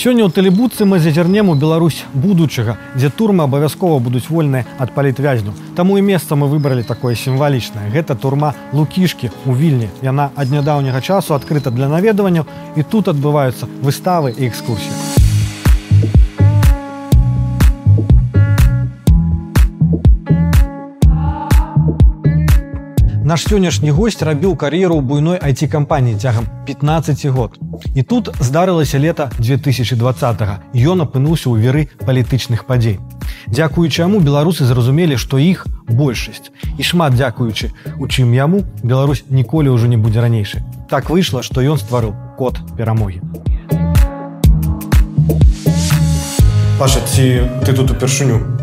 Сёння ў тэлебуцы мы зазірнем у Беларусь будучага, дзе турмы абавязкова будуць вольныя ад палітвязняў. Таму і месца мы выбралі такое сімвалічнае. Гэта турма лукішкі у вільні. Яна ад нядаўняга часу адкрыта для наведванняў і тут адбываюцца выставы і экскурсіі. Наш сённяшні гость рабіў кар'еру ў буйной IT-кампаніі цягам 15 год. І тут здарылася лета 2020. Ён апынуўся ў веры палітычных падзей. Дзякуючы яму беларусы зразумелі, што іх большасць. І шмат дзякуючы, у чым яму Беларусь ніколі ўжо не будзе ранейшай. Так выйшла, што ён стварыў код перамогі. Паша, ці ты тут упершыню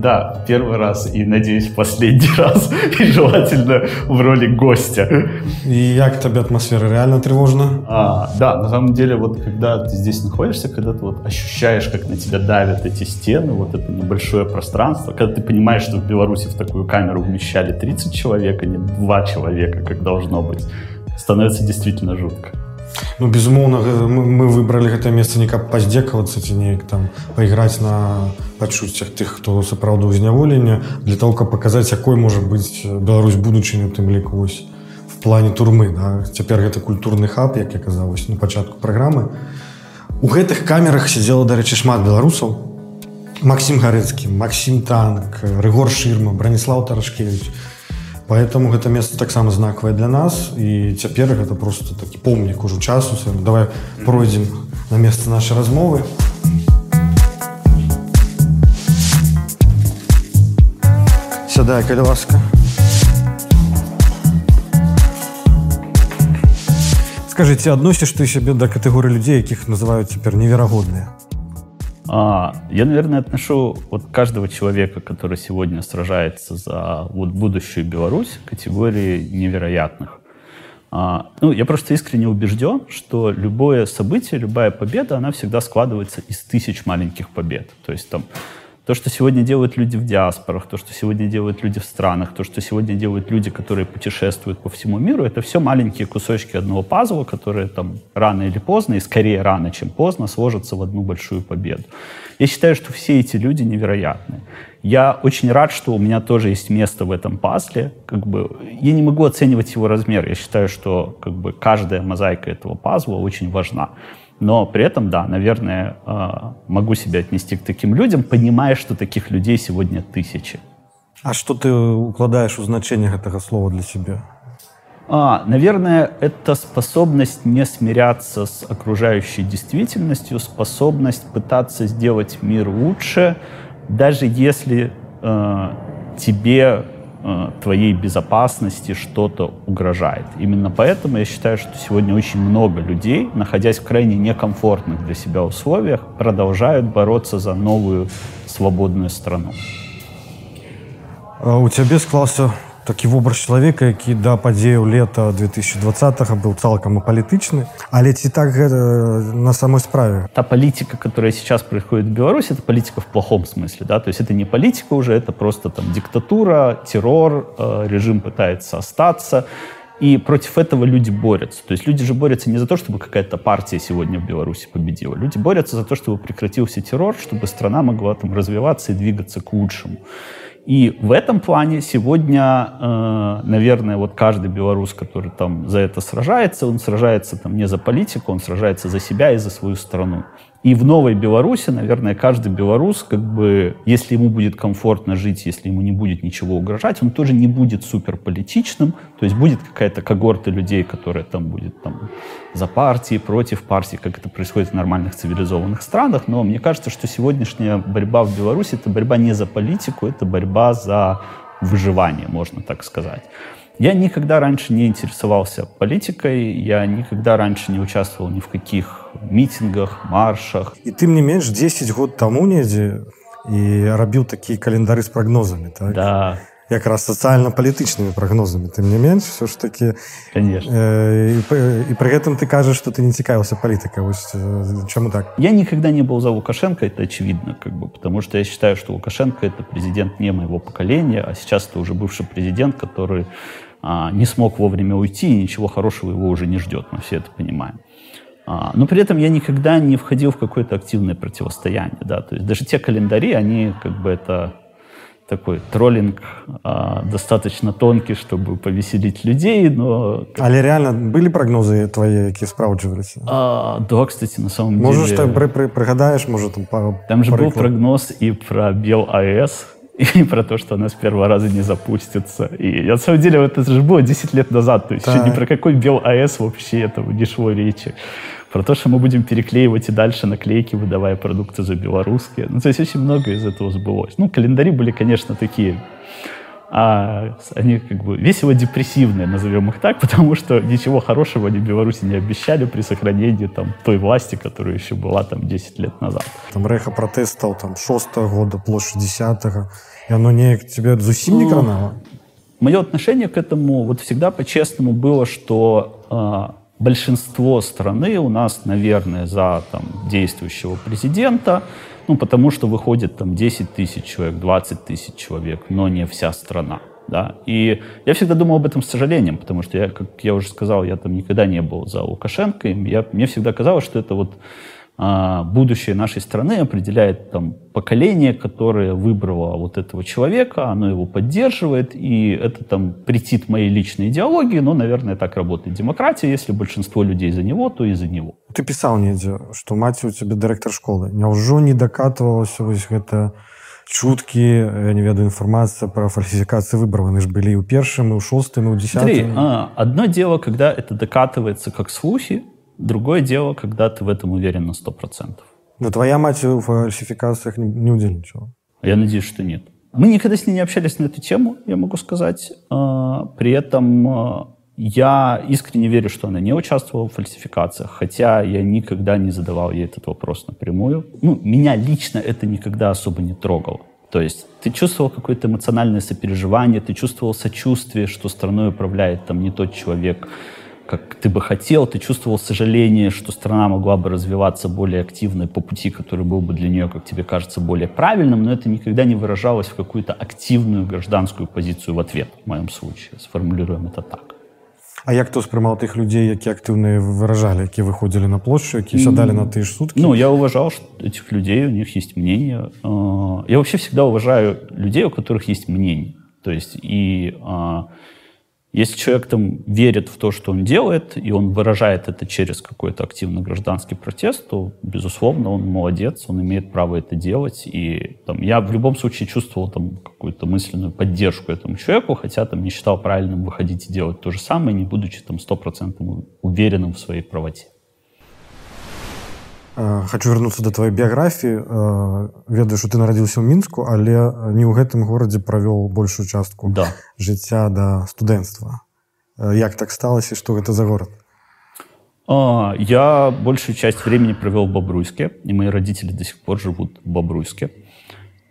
Да, первый раз и, надеюсь, последний раз. И желательно в роли гостя. И как тебе атмосфера? Реально тревожно? А, да, на самом деле, вот когда ты здесь находишься, когда ты вот ощущаешь, как на тебя давят эти стены, вот это небольшое пространство, когда ты понимаешь, что в Беларуси в такую камеру вмещали 30 человек, а не 2 человека, как должно быть, становится действительно жутко. Ну безумоўна мы выбралі гэтае месца не каб паздзекавацца ці неяк там пайграць на пачуццях тых хто сапраўду зняволення для того каб паказаць якой можа быць Беларусь будучыню тым ліку вось в плане турмы да? цяпер гэта культурны хаб як я казалось на пачатку праграмы у гэтых камерах сидзела дарэчы шмат беларусаў Макссім гарэцкі Макссім танк рыгор шырма браніслав тарашкевич поэтому гэта место таксама знакавае для нас. І цяпер гэта просто такі помнік ужо часу. Давай пройдзем на месца нашай размовы. Сядай каля ласка. Скажите адносіш ты сябе да катэгорыі людзей якіх называюць цяпер неверагодныя А, я, наверное, отношу вот каждого человека, который сегодня сражается за вот будущую Беларусь, категории невероятных. А, ну, я просто искренне убежден, что любое событие, любая победа, она всегда складывается из тысяч маленьких побед. То есть там то, что сегодня делают люди в диаспорах, то, что сегодня делают люди в странах, то, что сегодня делают люди, которые путешествуют по всему миру, это все маленькие кусочки одного пазла, которые там рано или поздно, и скорее рано, чем поздно, сложатся в одну большую победу. Я считаю, что все эти люди невероятны. Я очень рад, что у меня тоже есть место в этом пазле. Как бы, я не могу оценивать его размер. Я считаю, что как бы, каждая мозаика этого пазла очень важна. Но при этом, да, наверное, а, могу себя отнести к таким людям, понимая, что таких людей сегодня тысячи. А что ты укладаешь в значение этого слова для себя? А, наверное, это способность не смиряться с окружающей действительностью, способность пытаться сделать мир лучше, даже если э, тебе твоей безопасности что-то угрожает. Именно поэтому я считаю, что сегодня очень много людей, находясь в крайне некомфортных для себя условиях, продолжают бороться за новую свободную страну. А у тебя склался такі вобраз чалавека які да падзеяў лета 2020 быў цалкам апалітычны але ці так гэта на самой справе та политика которая сейчас происходит в Беларуси это политика в плохом смысле да то есть это не политика уже это просто там диктатура террор э, режим пытается остаться и против этого люди борются. То есть люди же борются не за то, чтобы какая-то партия сегодня в Беларуси победила. Люди борются за то, чтобы прекратился террор, чтобы страна могла там развиваться и двигаться к лучшему. И в этом плане сегодня, э, наверное, вот каждый белорус, который там за это сражается, он сражается там не за политику, он сражается за себя и за свою страну. И в новой Беларуси, наверное, каждый белорус, как бы, если ему будет комфортно жить, если ему не будет ничего угрожать, он тоже не будет суперполитичным, то есть будет какая-то когорта людей, которая там будет там, за партии, против партии, как это происходит в нормальных цивилизованных странах. Но мне кажется, что сегодняшняя борьба в Беларуси — это борьба не за политику, это борьба за выживание, можно так сказать. Я никогда раньше не интересовался политикой, я никогда раньше не участвовал ни в каких митингах, маршах. И ты мне меньше 10 год тому недзе и рабіў такие календары с прогнозами, так? Да. якраз сацыяльна-палітычнымі прагнозамі тым не менш все ж таки э, і пры гэтым ты кажаш что ты не цікавіўся палітыка вось э, чаму так я никогда не был за лукашенко это очевидно как бы потому что я считаю что лукашенко это президент не моего поколения а сейчас это уже бывший президент который а, не смог вовремя уйти, и ничего хорошего его уже не ждет, мы все это понимаем. А, но при этом я никогда не входил в какое-то активное противостояние. Да? То есть даже те календари, они как бы это такой троллинг а, достаточно тонкий, чтобы повеселить людей, но... Але реально были прогнозы твои, які справджувалися? А, да, кстати, на самом Можешь, деле... Можешь, ты при, пригадаешь, может, там пару... Там же был прогноз и про Бел АЭС, и про то, что она с первого раза не запустится. И на самом деле это же было 10 лет назад, то есть еще ни про какой Бел АЭС вообще этого не шло речи про то, что мы будем переклеивать и дальше наклейки, выдавая продукты за белорусские. Ну, то есть очень много из этого сбылось. Ну, календари были, конечно, такие а они как бы весело депрессивные, назовем их так, потому что ничего хорошего они Беларуси не обещали при сохранении там той власти, которая еще была там 10 лет назад. Там рэха протест стал там 6 года, площадь 10 и оно не к тебе зусим не ну, кранало? Мое отношение к этому вот всегда по-честному было, что а, большинство страны у нас, наверное, за там, действующего президента, ну, потому что выходит там 10 тысяч человек, 20 тысяч человек, но не вся страна. Да? И я всегда думал об этом с сожалением, потому что, я, как я уже сказал, я там никогда не был за Лукашенко, и я, мне всегда казалось, что это вот будущее нашей страны определяет там, поколение, которое выбрало вот этого человека, оно его поддерживает, и это там претит моей личной идеологии, но, наверное, так работает демократия, если большинство людей за него, то и за него. Ты писал недзе, что мать у тебя директор школы. Няўжо не докатывалось вось гэта чуткі я не ведаю інфармацыя про фальсификации выборов они же были и у першым и у шостым и у десятым а, одно дело когда это докатывается как слухи Другое дело, когда ты в этом уверен на 100%. Но твоя мать в фальсификациях не, не удельничала? Я надеюсь, что нет. Мы никогда с ней не общались на эту тему, я могу сказать. А, при этом а, я искренне верю, что она не участвовала в фальсификациях, хотя я никогда не задавал ей этот вопрос напрямую. Ну, меня лично это никогда особо не трогало. То есть ты чувствовал какое-то эмоциональное сопереживание, ты чувствовал сочувствие, что страной управляет там не тот человек, как ты бы хотел, ты чувствовал сожаление, что страна могла бы развиваться более активно по пути, который был бы для нее, как тебе кажется, более правильным, но это никогда не выражалось в какую-то активную гражданскую позицию в ответ, в моем случае. Сформулируем это так. А як хто сприймав тих людей, які активно виражали, які виходили на площу, які сядали на ті ж сутки? Ну, я уважал что этих людей, у них есть мнение. Я вообще всегда уважаю людей, у которых есть мнение. То есть и если человек там верит в то, что он делает, и он выражает это через какой-то активный гражданский протест, то, безусловно, он молодец, он имеет право это делать. И там, я в любом случае чувствовал там какую-то мысленную поддержку этому человеку, хотя там не считал правильным выходить и делать то же самое, не будучи там стопроцентным уверенным в своей правоте. Э, хочу вернуться до твоей биографии э, ведаю что ты нарадзіўся ў мінску але не ў гэтым горадзе правёл большую частку да. жыцця да студэнцтва э, як так сталася что гэта за город а, я большую часть времени провел в Бобруйске, и мои родители до сих пор живут в Бобруйске.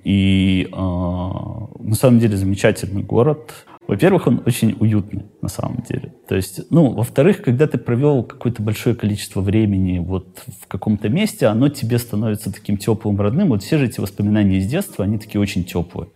И а, на самом деле замечательный город. Во-первых, он очень уютный на самом деле. То есть, ну, во-вторых, когда ты провел какое-то большое количество времени вот в каком-то месте, оно тебе становится таким теплым, родным. Вот все же эти воспоминания из детства, они такие очень теплые.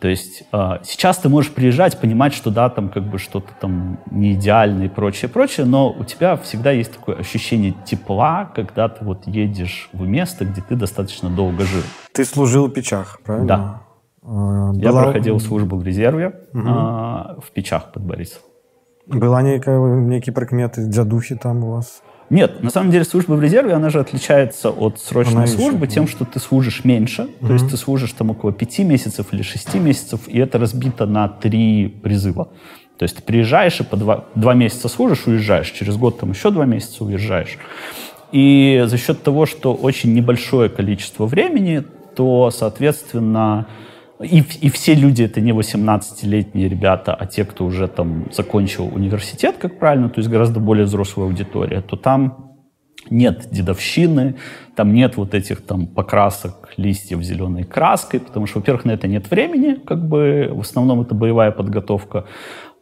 То есть э, сейчас ты можешь приезжать, понимать, что да, там как бы что-то там не идеально и прочее, прочее, но у тебя всегда есть такое ощущение тепла, когда ты вот едешь в место, где ты достаточно долго жил. Ты служил в Печах, правильно? Да. Была... Я проходил службу в резерве угу. а, в Печах под Борисом. Была некая, некие прикметы, дядухи там у вас? Нет, на самом деле служба в резерве, она же отличается от срочной она службы еще, тем, что ты служишь меньше. Угу. То есть ты служишь там около пяти месяцев или шести месяцев, и это разбито на три призыва. То есть ты приезжаешь и по два, два месяца служишь, уезжаешь. Через год там еще два месяца уезжаешь. И за счет того, что очень небольшое количество времени, то, соответственно, и, и все люди это не 18-летние ребята, а те, кто уже там закончил университет, как правильно, то есть гораздо более взрослая аудитория, то там нет дедовщины, там нет вот этих там покрасок листьев зеленой краской, потому что, во-первых, на это нет времени, как бы в основном это боевая подготовка,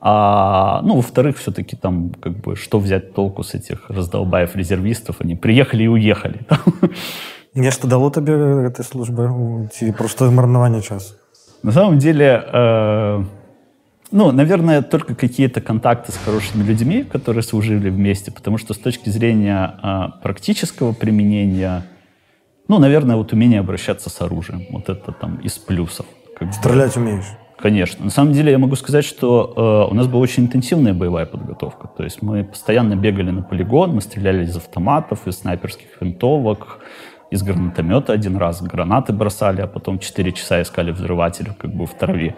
а, ну, во-вторых, все-таки там, как бы, что взять толку с этих раздолбаев резервистов? Они приехали и уехали. Нешта дало тебе этой службы? Просто марнаванне часу? На самом деле, э, Ну, наверное, только какие-то контакты с хорошими людьми, которые служили вместе, потому что с точки зрения а, практического применения, ну, наверное, вот умение обращаться с оружием, вот это там из плюсов. Как Стрелять бы. умеешь? Конечно. На самом деле я могу сказать, что э, у нас была очень интенсивная боевая подготовка. То есть мы постоянно бегали на полигон, мы стреляли из автоматов, из снайперских винтовок, из гранатомета один раз, гранаты бросали, а потом 4 часа искали взрыватель как бы в траве.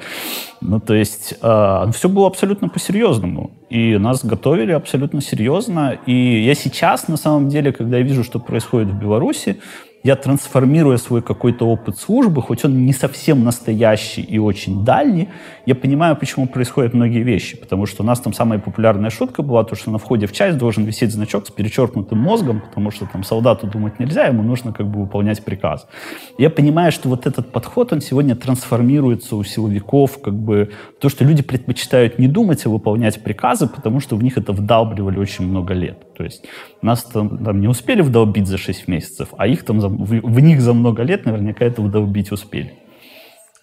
Ну, то есть э, все было абсолютно по-серьезному. И нас готовили абсолютно серьезно. И я сейчас, на самом деле, когда я вижу, что происходит в Беларуси, я трансформируя свой какой-то опыт службы, хоть он не совсем настоящий и очень дальний, я понимаю, почему происходят многие вещи. Потому что у нас там самая популярная шутка была, то, что на входе в часть должен висеть значок с перечеркнутым мозгом, потому что там солдату думать нельзя, ему нужно как бы выполнять приказ. Я понимаю, что вот этот подход, он сегодня трансформируется у силовиков, как бы то, что люди предпочитают не думать, а выполнять приказы, потому что в них это вдалбливали очень много лет. То есть нас там, там не успели вдолбить за 6 месяцев, а их там за, в, в них за много лет наверняка это вдолбить успели.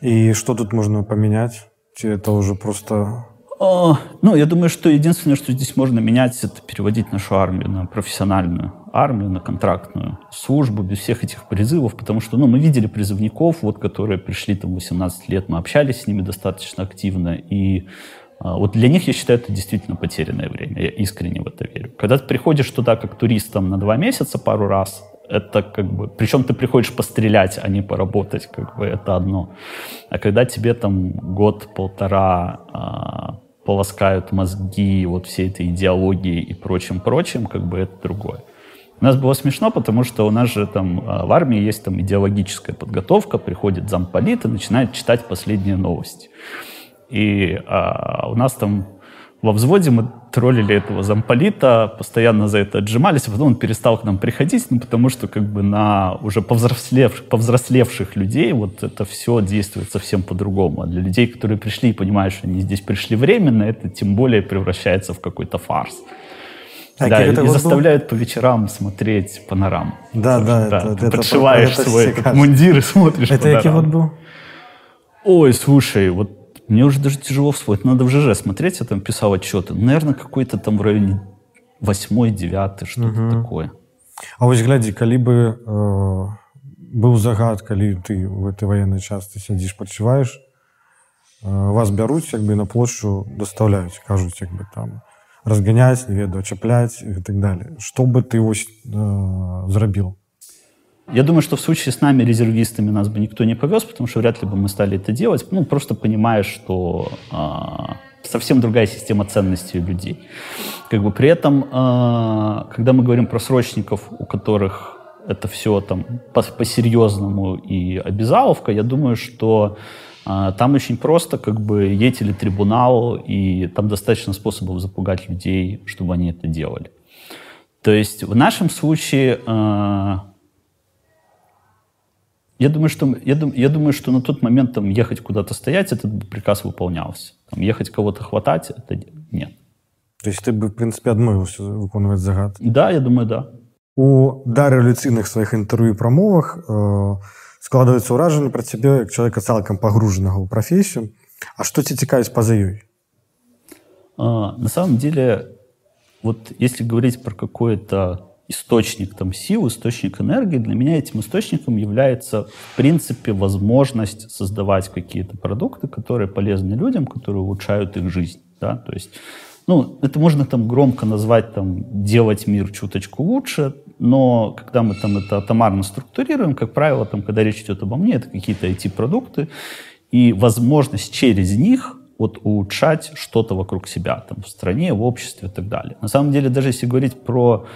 И что тут можно поменять? Это уже просто... О, ну, я думаю, что единственное, что здесь можно менять, это переводить нашу армию на профессиональную армию, на контрактную службу, без всех этих призывов, потому что, ну, мы видели призывников, вот, которые пришли там 18 лет, мы общались с ними достаточно активно, и а, вот для них, я считаю, это действительно потерянное время. Я искренне в это верю. Когда ты приходишь туда как туристом на два месяца пару раз, это как бы... Причем ты приходишь пострелять, а не поработать, как бы это одно. А когда тебе там год-полтора а, полоскают мозги вот всей этой идеологии и прочим-прочим, как бы это другое. У нас было смешно, потому что у нас же там а, в армии есть там идеологическая подготовка, приходит замполит и начинает читать последние новости. И а, у нас там во взводе мы троллили этого замполита, постоянно за это отжимались, а потом он перестал к нам приходить, ну, потому что как бы на уже повзрослевших, повзрослевших людей вот это все действует совсем по-другому. А для людей, которые пришли и понимают, что они здесь пришли временно, это тем более превращается в какой-то фарс. А да, и, и заставляют был? по вечерам смотреть панораму. Да, да, да. Это, ты это, подшиваешь это, свой этот мундир и смотришь Это какой вот был? Ой, слушай, вот мне уже даже тяжело вспомнить. Надо в ЖЖ смотреть, я там писал отчеты. Наверное, какой-то там в районе 8-9, что-то угу. такое. А вось глядзі калі бы э, быў загад калі ты в этой военной части сядзіш подчуваешь э, вас бяруць як бы на площу доставляюць кажуць як бы там разгоняць не ведаю чапляць и так далее что бы ты вось э, зрабіў я думаю, что в случае с нами, резервистами, нас бы никто не повез, потому что вряд ли бы мы стали это делать, ну, просто понимая, что а, совсем другая система ценностей у людей. Как бы при этом, а, когда мы говорим про срочников, у которых это все там по-серьезному и обязаловка, я думаю, что а, там очень просто, как бы, едь или трибунал, и там достаточно способов запугать людей, чтобы они это делали. То есть в нашем случае а, я думаю, что, я, дум, я думаю, что на тот момент там, ехать куда-то стоять, этот приказ выполнялся. Там, ехать кого-то хватать, это нет. То есть ты бы, в принципе, адмовився виконувати загад? Да, я думаю, да. У дареволюційних своїх інтерв'ю і промовах е, складаються враження про тебе як чоловіка цілком погруженого в професію. А що тебе цікавить поза ёй? на самом деле, вот если говорить про какое-то источник там, сил, источник энергии, для меня этим источником является, в принципе, возможность создавать какие-то продукты, которые полезны людям, которые улучшают их жизнь. Да? То есть, ну, это можно там громко назвать, там, делать мир чуточку лучше, но когда мы там это атомарно структурируем, как правило, там, когда речь идет обо мне, это какие-то IT-продукты, и возможность через них вот улучшать что-то вокруг себя, там, в стране, в обществе и так далее. На самом деле, даже если говорить про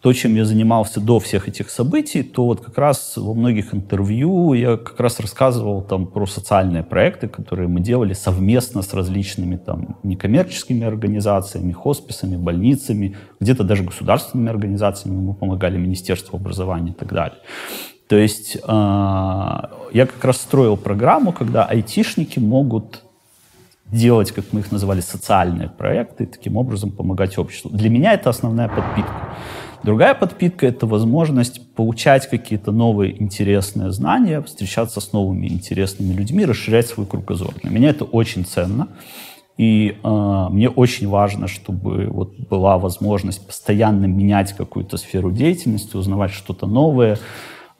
то, чем я занимался до всех этих событий, то вот как раз во многих интервью я как раз рассказывал там про социальные проекты, которые мы делали совместно с различными там некоммерческими организациями, хосписами, больницами, где-то даже государственными организациями мы помогали Министерству образования и так далее. То есть э, я как раз строил программу, когда айтишники могут делать, как мы их называли, социальные проекты, и таким образом помогать обществу. Для меня это основная подпитка. Другая подпитка — это возможность получать какие-то новые интересные знания, встречаться с новыми интересными людьми, расширять свой кругозор. Для меня это очень ценно. И э, мне очень важно, чтобы вот была возможность постоянно менять какую-то сферу деятельности, узнавать что-то новое,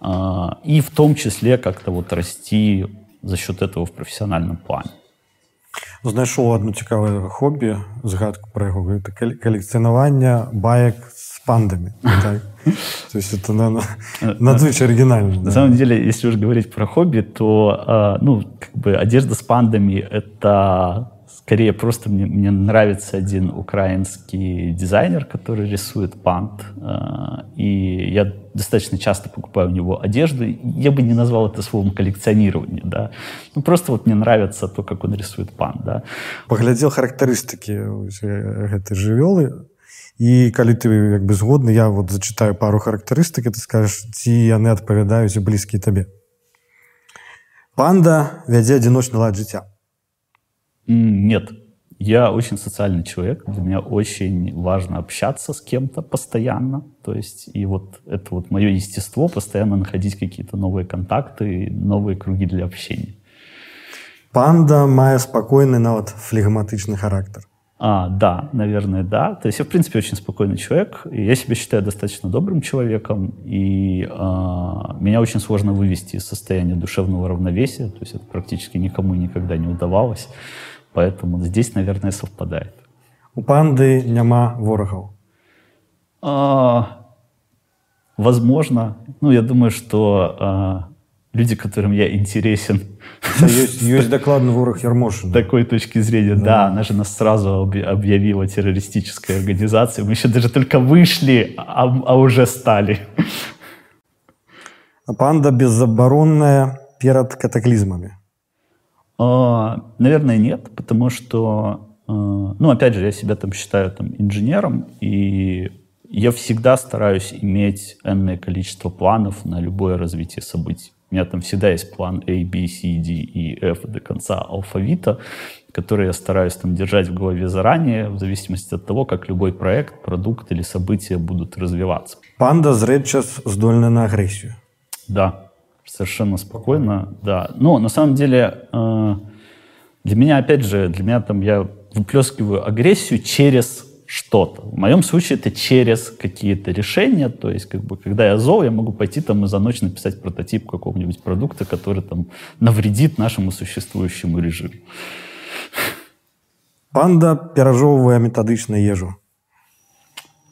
э, и в том числе как-то вот расти за счет этого в профессиональном плане. Знайшоў одно цікавае хобі згадку про яго гэта калекцыянаванне баек с пандами то есть это на, надзвычай оригинально на да. самом деле если уж говорить про хобби то ну как бы одежда с пандами это Скорее, просто мне, мне нравится один украинский дизайнер, который рисует пант. Э, и я достаточно часто покупаю у него одежду. Я бы не назвал это словом коллекционирование, да. Ну, просто вот мне нравится то, как он рисует пант, да. Поглядел характеристики этой жывёлы, і калі ты як бы згодны я вот зачитаю пару характарыстык ты скажешь ці яны адпавядаюць блізкія табе панда вядзе адзіночны лад жыцця нет. Я очень социальный человек. Для меня очень важно общаться с кем-то постоянно. То есть, и вот это вот мое естество, постоянно находить какие-то новые контакты, новые круги для общения. Панда мае спокойный, нават флегматичный характер. А, да, наверное, да. То есть я, в принципе, очень спокойный человек. И я себя считаю достаточно добрым человеком. И э, меня очень сложно вывести из состояния душевного равновесия. То есть это практически никому никогда не удавалось. Поэтому здесь, наверное, совпадает. У панды няма ворогов? А, возможно. Ну, я думаю, что а, люди, которым я интересен... Есть, есть докладный ворог Ермошин. С такой точки зрения, да. да. Она же нас сразу объявила террористической организацией. Мы еще даже только вышли, а, а уже стали. А панда беззаборонная перед катаклизмами. А, наверное, нет, потому что, ну, опять же, я себя там считаю там инженером, и я всегда стараюсь иметь энное количество планов на любое развитие событий. У меня там всегда есть план A, B, C, D и F до конца алфавита, который я стараюсь там держать в голове заранее, в зависимости от того, как любой проект, продукт или события будут развиваться. Панда зредчас здольна на агрессию. Да, совершенно спокойно, да. Но на самом деле э, для меня, опять же, для меня там я выплескиваю агрессию через что-то. В моем случае это через какие-то решения, то есть как бы когда я зол, я могу пойти там и за ночь написать прототип какого-нибудь продукта, который там навредит нашему существующему режиму. Панда перажевывая методичную ежу.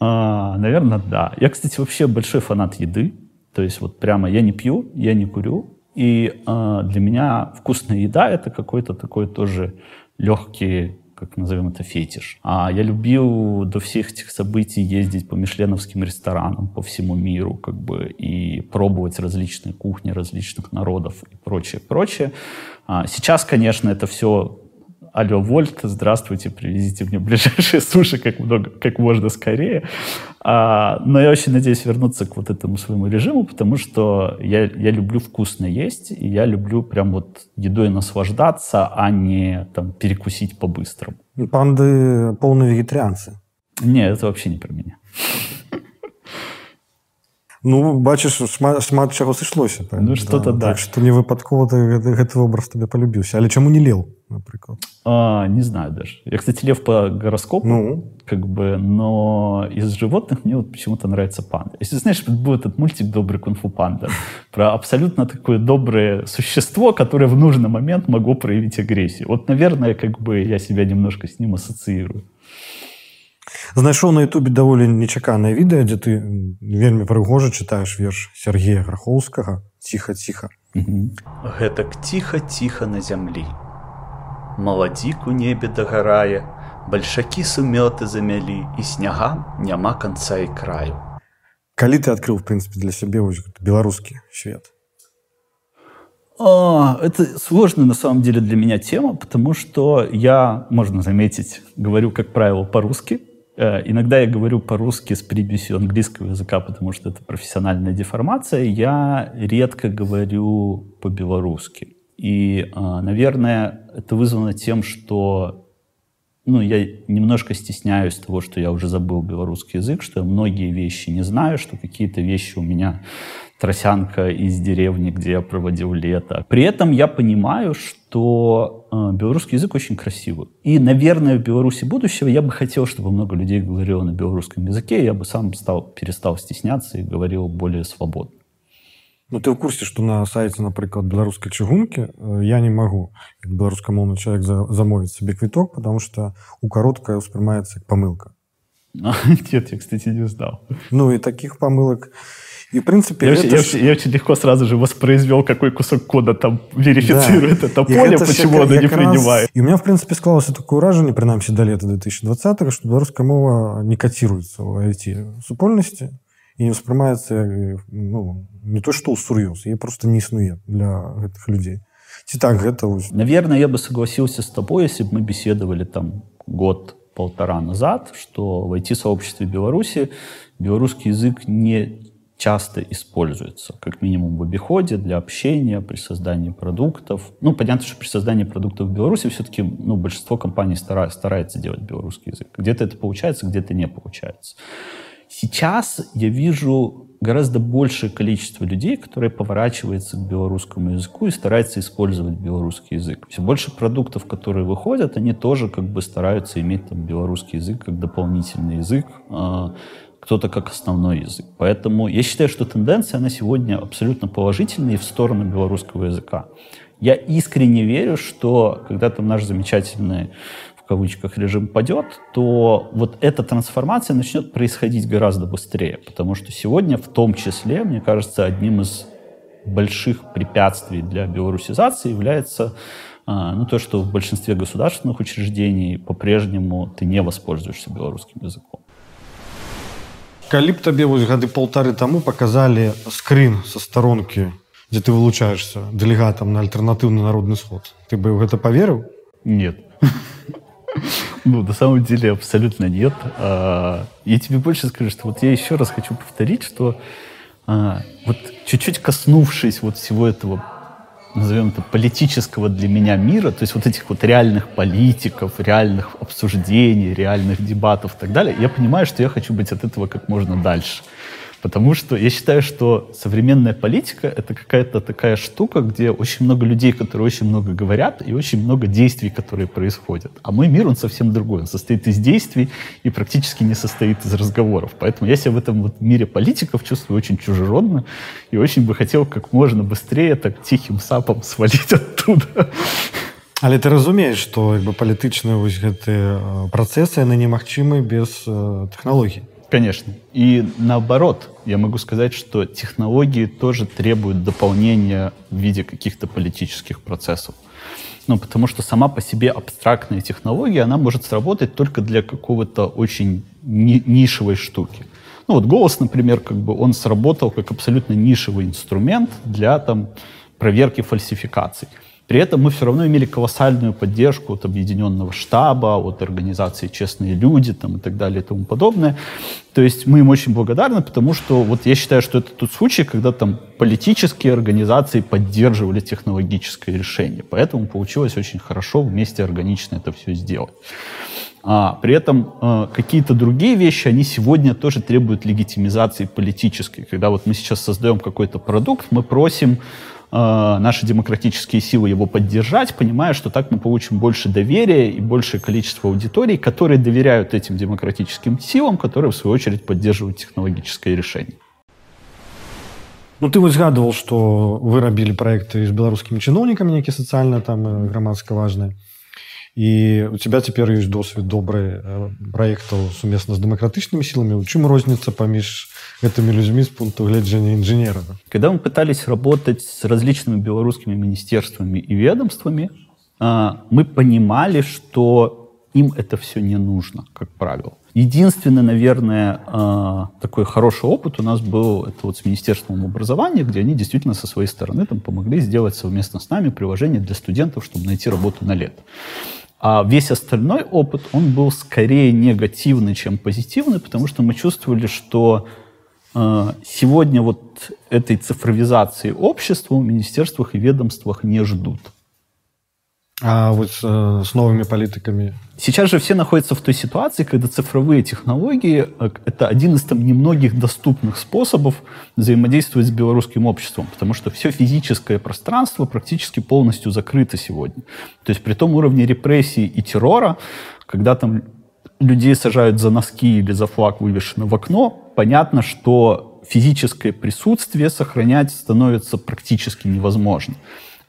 А, наверное, да. Я, кстати, вообще большой фанат еды. То есть вот прямо я не пью, я не курю, и э, для меня вкусная еда это какой-то такой тоже легкий как назовем это, фетиш. А я любил до всех этих событий ездить по мишленовским ресторанам по всему миру, как бы, и пробовать различные кухни различных народов и прочее, прочее. А сейчас, конечно, это все алло, Вольт, здравствуйте, привезите мне ближайшие суши как, много, как можно скорее. А, но я очень надеюсь вернуться к вот этому своему режиму, потому что я, я люблю вкусно есть, и я люблю прям вот едой наслаждаться, а не там перекусить по-быстрому. Панды полные вегетарианцы. Не, это вообще не про меня. Ну бачыш шмат, чаго сышлося ну, что-то да, да. Так, што не выпадкова гэты, гэты образ тебе полюбіўся але чаму не лел напрыклад а, не знаю даже. Я кстати лев по гороскопу ну. как бы но из животных мне вот почему-то нравится панда. Если знаешь будет этот мультик добрый кунг-фу панда про абсолютно такое доброе существо которое в нужный момент могло проявить агрессию. Вот наверное как бы я себя немножко с ним ассоциирую знайшоў на Ютубе даволі нечаканае відэа дзе ты вельмі прыгожа чытаеш верш Сергея грахоўскага ціха ціха гэтак ціха ціха на зямлі. Маладзік у небе дагарае бальшакі сумёты замялі і снягам няма канца і краю. Калі ты адкрыў в прынцыпе для сябе беларускі свет? А, это сложная на самом деле для меня тема, потому что я, можно заметить, говорю, как правило, по-русски. Э, иногда я говорю по-русски с примесью английского языка, потому что это профессиональная деформация. Я редко говорю по-белорусски. И, э, наверное, это вызвано тем, что ну, я немножко стесняюсь того, что я уже забыл белорусский язык, что я многие вещи не знаю, что какие-то вещи у меня тросянка из деревни, где я проводил лето. При этом я понимаю, что э, белорусский язык очень красивый. И, наверное, в Беларуси будущего я бы хотел, чтобы много людей говорило на белорусском языке, я бы сам стал, перестал стесняться и говорил более свободно. Ну, ты в курсе, что на сайте, например, белорусской чыгунки э, я не могу, белорусскомовный человек, замовить себе квиток, потому что у короткая воспринимается как помылка. Нет, я, кстати, не знал. Ну, и таких помылок и, в принципе, я, это очень, ж... я, я очень легко сразу же воспроизвел, какой кусок кода там верифицирует да. это поле, это почему оно не принимает. И у меня, в принципе, склалось такое уражение, принамсі до лета 2020 что белорусская мова не котируется в IT-супольности и не воспринимается ну, не то что усур'ёз, ей просто не існуе для этих людей. Ці так гэта... Наверное, я бы согласился с тобой, если бы мы беседовали там год-полтора назад, что в IT-сообществе Беларуси белорусский язык не часто используется, как минимум в обиходе, для общения, при создании продуктов. Ну, понятно, что при создании продуктов в Беларуси все-таки ну, большинство компаний стара, старается делать белорусский язык. Где-то это получается, где-то не получается. Сейчас я вижу гораздо большее количество людей, которые поворачиваются к белорусскому языку и стараются использовать белорусский язык. Все больше продуктов, которые выходят, они тоже как бы стараются иметь там белорусский язык как дополнительный язык а, кто-то как основной язык. Поэтому я считаю, что тенденция, она сегодня абсолютно положительная и в сторону белорусского языка. Я искренне верю, что когда там наш замечательный в кавычках режим падет, то вот эта трансформация начнет происходить гораздо быстрее, потому что сегодня в том числе, мне кажется, одним из больших препятствий для белорусизации является а, ну, то, что в большинстве государственных учреждений по-прежнему ты не воспользуешься белорусским языком. калі б табе вось гады полторы таму показалі скрин со сторонки где ты вылучаешься делегатам на альтернатыўны народный сход ты бы гэта поверыў нет ну на самом деле абсолютно нет а, я тебе больше скажу что вот я еще раз хочу повторить что а, вот чуть-чуть коснувшись вот всего этого назовем это, политического для меня мира, то есть вот этих вот реальных политиков, реальных обсуждений, реальных дебатов и так далее, я понимаю, что я хочу быть от этого как можно дальше. Потому что я считаю, что современная политика — это какая-то такая штука, где очень много людей, которые очень много говорят, и очень много действий, которые происходят. А мой мир, он совсем другой. Он состоит из действий и практически не состоит из разговоров. Поэтому я себя в этом вот мире политиков чувствую очень чужеродно и очень бы хотел как можно быстрее так тихим сапом свалить оттуда. Але ты разумееш што як бы палітычныя вось гэтыя працэсы яны немагчымы без э, тэхналогій Конечно. И наоборот, я могу сказать, что технологии тоже требуют дополнения в виде каких-то политических процессов. Ну, потому что сама по себе абстрактная технология, она может сработать только для какого-то очень ни нишевой штуки. Ну, вот голос, например, как бы он сработал как абсолютно нишевый инструмент для там, проверки фальсификаций. При этом мы все равно имели колоссальную поддержку от объединенного штаба, от организации «Честные люди» там, и так далее и тому подобное. То есть мы им очень благодарны, потому что вот я считаю, что это тот случай, когда там политические организации поддерживали технологическое решение. Поэтому получилось очень хорошо вместе органично это все сделать. А, при этом э, какие-то другие вещи, они сегодня тоже требуют легитимизации политической. Когда вот мы сейчас создаем какой-то продукт, мы просим Э, наши демократические силы его поддержать, понимая, что так мы получим больше доверия и большее количество аудиторий, которые доверяют этим демократическим силам, которые, в свою очередь, поддерживают технологическое решение. Ну, ты згадывал, что вы рабілі проекты з беларускімі чыноўнікамі нейкі сацыяльна там э, грамадска важныя і у тебя цяпер ёсць досвед добры э, праектаў сумесна з дэмакратычнымі сіламі у чым розніца паміж этими людьми с пункта гледжения инженера. Когда мы пытались работать с различными белорусскими министерствами и ведомствами, а, мы понимали, что им это все не нужно, как правило. Единственный, наверное, а, такой хороший опыт у нас был это вот с Министерством образования, где они действительно со своей стороны там помогли сделать совместно с нами приложение для студентов, чтобы найти работу на лето. А весь остальной опыт, он был скорее негативный, чем позитивный, потому что мы чувствовали, что а, сегодня вот этой цифровизации общества в министерствах и ведомствах не ждут. А вот с, э, с новыми политиками? Сейчас же все находятся в той ситуации, когда цифровые технологии э, — это один из там немногих доступных способов взаимодействовать с белорусским обществом, потому что все физическое пространство практически полностью закрыто сегодня. То есть при том уровне репрессий и террора, когда там людей сажают за носки или за флаг, вывешенный в окно, понятно, что физическое присутствие сохранять становится практически невозможно.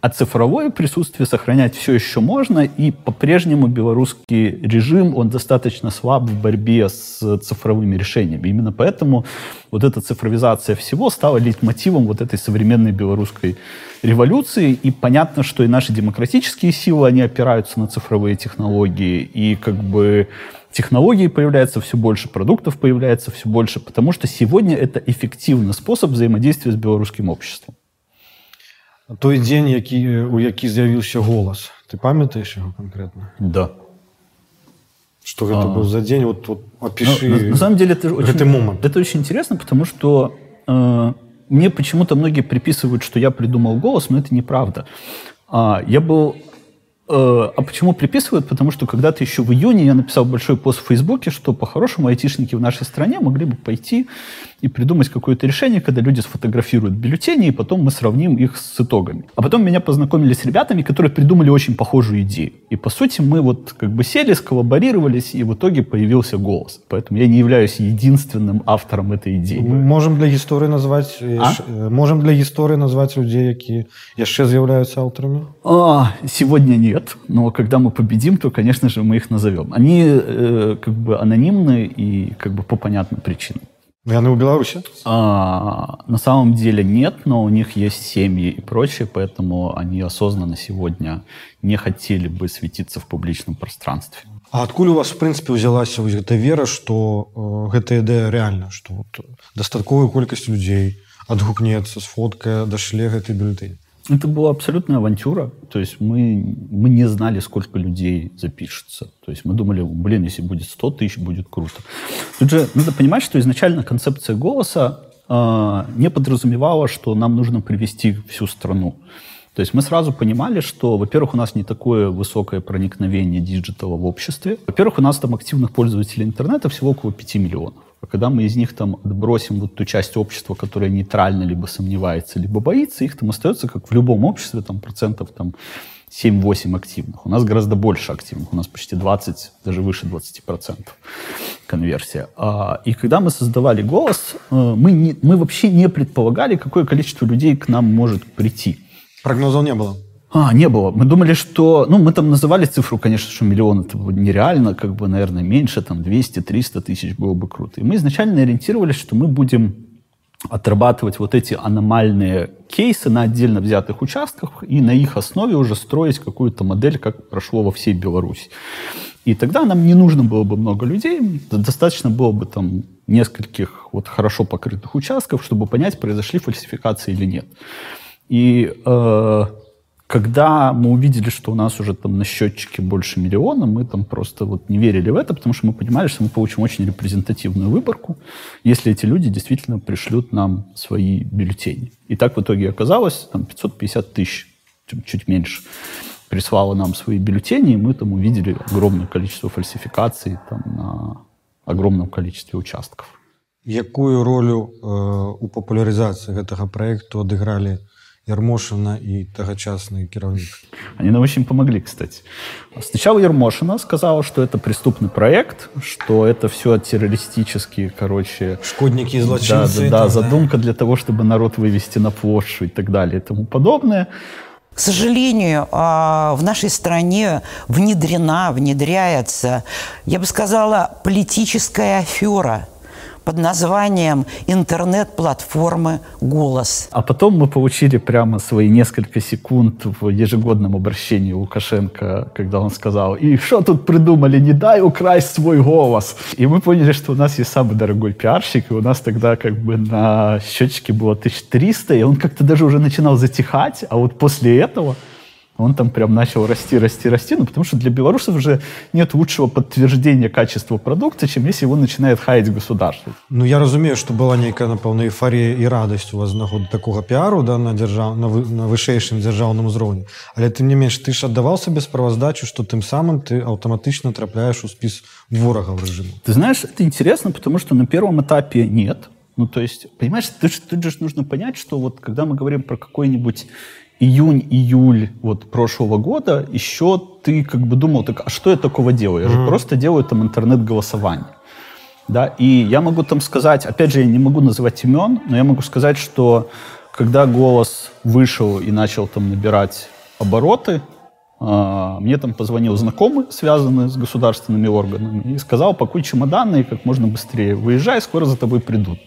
А цифровое присутствие сохранять все еще можно, и по-прежнему белорусский режим, он достаточно слаб в борьбе с цифровыми решениями. Именно поэтому вот эта цифровизация всего стала лейтмотивом вот этой современной белорусской революции. И понятно, что и наши демократические силы, они опираются на цифровые технологии, и как бы технологий появляется все больше, продуктов появляется все больше, потому что сегодня это эффективный способ взаимодействия с белорусским обществом. той дзень які у які з'явіўся голас ты памятаеш яго конкретно да что гэта а... был за день вот, вот опиши ну, на, на самом деле это очень, момент это очень интересно потому что э, мне почему-то многие приписывают что я придумал голос но это неправда а, я был Э, а почему приписывают? Потому что когда-то еще в июне я написал большой пост в Фейсбуке, что по-хорошему айтишники в нашей стране могли бы пойти и придумать какое-то решение, когда люди сфотографируют бюллетени, и потом мы сравним их с итогами. А потом меня познакомили с ребятами, которые придумали очень похожую идею. И по сути мы вот как бы сели, сколлаборировались, и в итоге появился голос. Поэтому я не являюсь единственным автором этой идеи. Можем для истории назвать, а? Э, можем для истории назвать людей, которые еще являются авторами? А, сегодня нет но когда мы победим, то, конечно же, мы их назовем. Они э, как бы анонимны и как бы по понятным причинам. И они у Беларуси? А, на самом деле нет, но у них есть семьи и прочее, поэтому они осознанно сегодня не хотели бы светиться в публичном пространстве. А откуда у вас, в принципе, взялась вот эта вера, что э, эта идея реальна, что вот достатковая колькость людей отгукнется с фоткой дошли этой бюллетень? Это была абсолютная авантюра. То есть мы, мы не знали, сколько людей запишется. То есть мы думали, блин, если будет 100 тысяч, будет круто. Тут же надо понимать, что изначально концепция голоса э, не подразумевала, что нам нужно привести всю страну. То есть мы сразу понимали, что, во-первых, у нас не такое высокое проникновение диджитала в обществе. Во-первых, у нас там активных пользователей интернета всего около 5 миллионов. А когда мы из них там отбросим вот ту часть общества, которая нейтрально либо сомневается, либо боится, их там остается, как в любом обществе, там процентов там 7-8 активных. У нас гораздо больше активных. У нас почти 20, даже выше 20% конверсия. А, и когда мы создавали «Голос», э, мы, не, мы вообще не предполагали, какое количество людей к нам может прийти. Прогнозов не было? А, не было. Мы думали, что... Ну, мы там называли цифру, конечно, что миллион это нереально, как бы, наверное, меньше, там, 200-300 тысяч было бы круто. И мы изначально ориентировались, что мы будем отрабатывать вот эти аномальные кейсы на отдельно взятых участках и на их основе уже строить какую-то модель, как прошло во всей Беларуси. И тогда нам не нужно было бы много людей, достаточно было бы там нескольких вот хорошо покрытых участков, чтобы понять, произошли фальсификации или нет. И э, когда мы увидели, что у нас уже там на счетчике больше миллиона, мы там просто вот не верили в это, потому что мы понимали, что мы получим очень репрезентативную выборку, если эти люди действительно пришлют нам свои бюллетени. И так в итоге оказалось, там 550 тысяч, чуть меньше, прислало нам свои бюллетени, и мы там увидели огромное количество фальсификаций там, на огромном количестве участков. Какую роль э, у популяризации этого проекта отыграли Ермошина и тогочасный кировник. Они нам очень помогли, кстати. Сначала Ермошина сказала, что это преступный проект, что это все террористические, короче... Шкодники и злочинцы. Да, да, да, задумка да. для того, чтобы народ вывести на площадь и так далее и тому подобное. К сожалению, а, в нашей стране внедрена, внедряется, я бы сказала, политическая афера – под названием интернет-платформы «Голос». А потом мы получили прямо свои несколько секунд в ежегодном обращении Лукашенко, когда он сказал, и что тут придумали, не дай украсть свой голос. И мы поняли, что у нас есть самый дорогой пиарщик, и у нас тогда как бы на счетчике было 1300, и он как-то даже уже начинал затихать, а вот после этого Он там прям начал расти, расти, расти, ну, потому что для белорусов уже нет лучшего подтверждения качества продукта, чем если его начинает хаять государство. Ну, я разумею, что была некая, напевно, эйфория и радость у вас знаходу такого пиару да, на, держав... на, вы... на вышэйшым дзяржаўным узроўні. Але тым не менш, ты ж аддаваў сабе справаздачу, что тым самым ты автоматично трапляешь у спіс ворагаў режима. Ты знаешь, это интересно, потому что на первом этапе нет. Ну, то есть, понимаешь, тут, тут же нужно понять, что вот когда мы говорим про какой-нибудь июнь-июль вот прошлого года еще ты как бы думал, так, а что я такого делаю? Я mm-hmm. же просто делаю там интернет-голосование. Да, и я могу там сказать, опять же, я не могу называть имен, но я могу сказать, что когда голос вышел и начал там набирать обороты, э, мне там позвонил знакомый, связанный с государственными органами, и сказал, пакуй чемоданы и как можно быстрее выезжай, скоро за тобой придут.